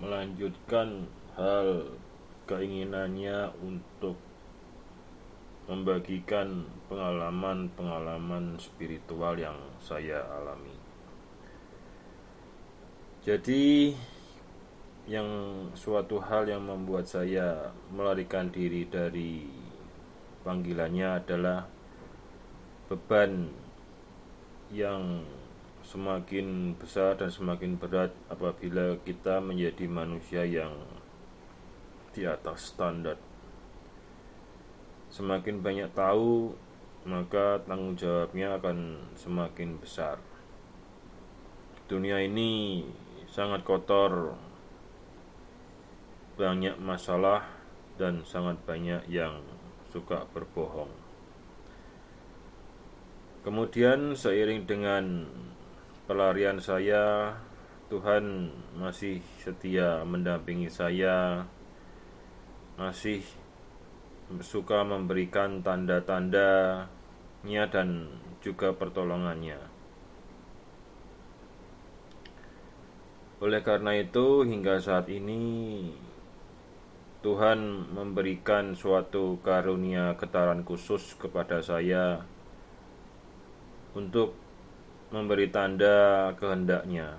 melanjutkan hal keinginannya untuk membagikan pengalaman-pengalaman spiritual yang saya alami. Jadi, yang suatu hal yang membuat saya melarikan diri dari panggilannya adalah beban yang semakin besar dan semakin berat apabila kita menjadi manusia yang di atas standar Semakin banyak tahu, maka tanggung jawabnya akan semakin besar. Dunia ini sangat kotor, banyak masalah, dan sangat banyak yang suka berbohong. Kemudian, seiring dengan pelarian saya, Tuhan masih setia mendampingi saya, masih suka memberikan tanda-tandanya dan juga pertolongannya. Oleh karena itu, hingga saat ini Tuhan memberikan suatu karunia getaran khusus kepada saya untuk memberi tanda kehendaknya,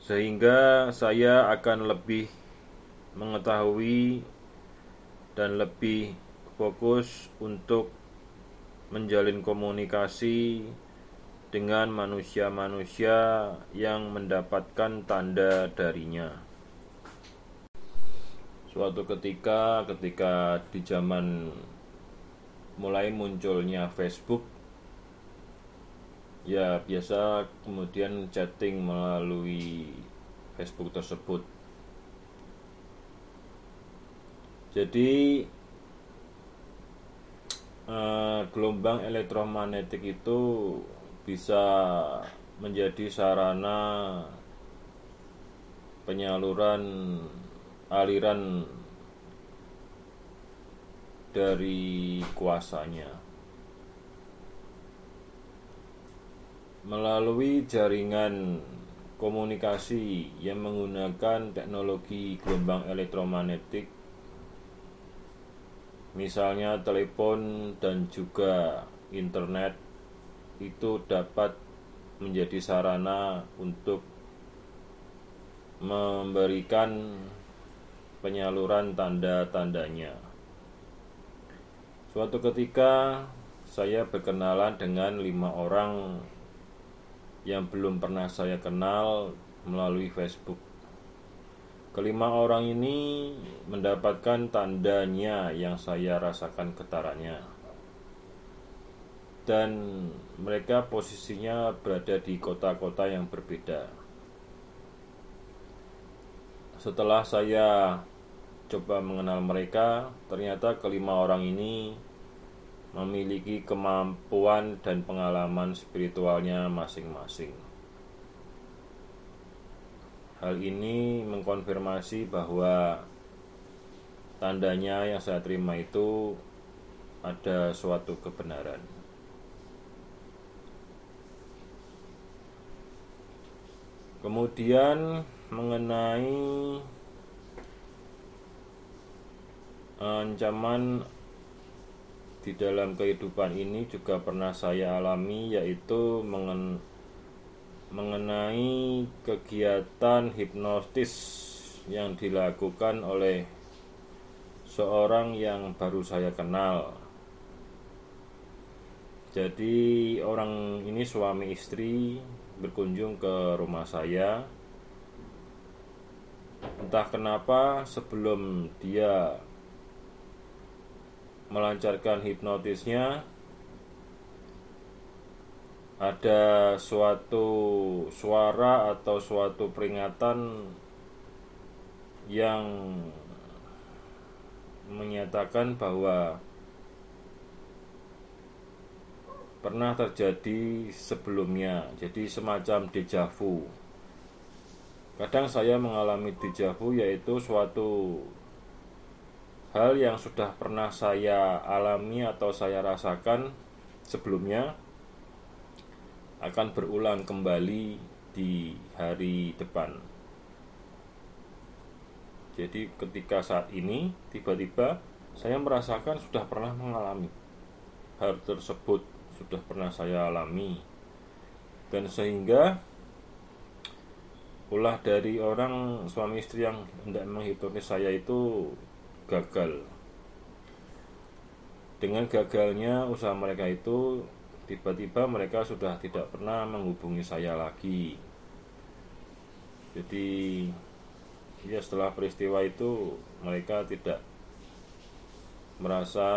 sehingga saya akan lebih mengetahui dan lebih fokus untuk menjalin komunikasi dengan manusia-manusia yang mendapatkan tanda darinya. Suatu ketika, ketika di zaman mulai munculnya Facebook, ya biasa kemudian chatting melalui Facebook tersebut. Jadi uh, gelombang elektromagnetik itu bisa menjadi sarana penyaluran aliran dari kuasanya melalui jaringan komunikasi yang menggunakan teknologi gelombang elektromagnetik misalnya telepon dan juga internet itu dapat menjadi sarana untuk memberikan penyaluran tanda-tandanya. Suatu ketika saya berkenalan dengan lima orang yang belum pernah saya kenal melalui Facebook. Kelima orang ini mendapatkan tandanya yang saya rasakan getarannya. Dan mereka posisinya berada di kota-kota yang berbeda. Setelah saya coba mengenal mereka, ternyata kelima orang ini memiliki kemampuan dan pengalaman spiritualnya masing-masing. Hal ini mengkonfirmasi bahwa tandanya yang saya terima itu ada suatu kebenaran. Kemudian mengenai ancaman di dalam kehidupan ini juga pernah saya alami yaitu mengen mengenai kegiatan hipnotis yang dilakukan oleh seorang yang baru saya kenal. Jadi, orang ini suami istri berkunjung ke rumah saya. Entah kenapa, sebelum dia melancarkan hipnotisnya, ada suatu suara atau suatu peringatan yang menyatakan bahwa pernah terjadi sebelumnya, jadi semacam dejavu. Kadang saya mengalami dejavu yaitu suatu hal yang sudah pernah saya alami atau saya rasakan sebelumnya akan berulang kembali di hari depan. Jadi ketika saat ini tiba-tiba saya merasakan sudah pernah mengalami hal tersebut sudah pernah saya alami dan sehingga ulah dari orang suami istri yang hendak menghipnotis saya itu gagal dengan gagalnya usaha mereka itu tiba-tiba mereka sudah tidak pernah menghubungi saya lagi jadi ya setelah peristiwa itu mereka tidak merasa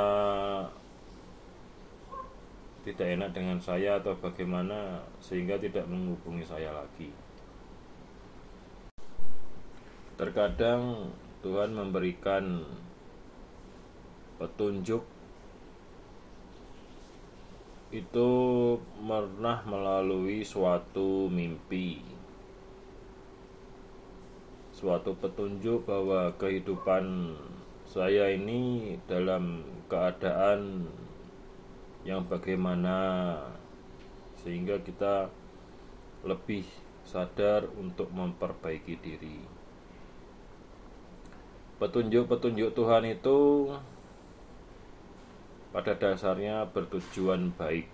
tidak enak dengan saya atau bagaimana sehingga tidak menghubungi saya lagi. Terkadang Tuhan memberikan petunjuk itu pernah melalui suatu mimpi. Suatu petunjuk bahwa kehidupan saya ini dalam keadaan yang bagaimana sehingga kita lebih sadar untuk memperbaiki diri. Petunjuk-petunjuk Tuhan itu pada dasarnya bertujuan baik,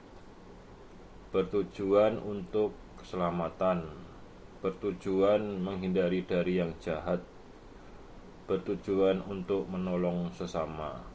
bertujuan untuk keselamatan, bertujuan menghindari dari yang jahat, bertujuan untuk menolong sesama.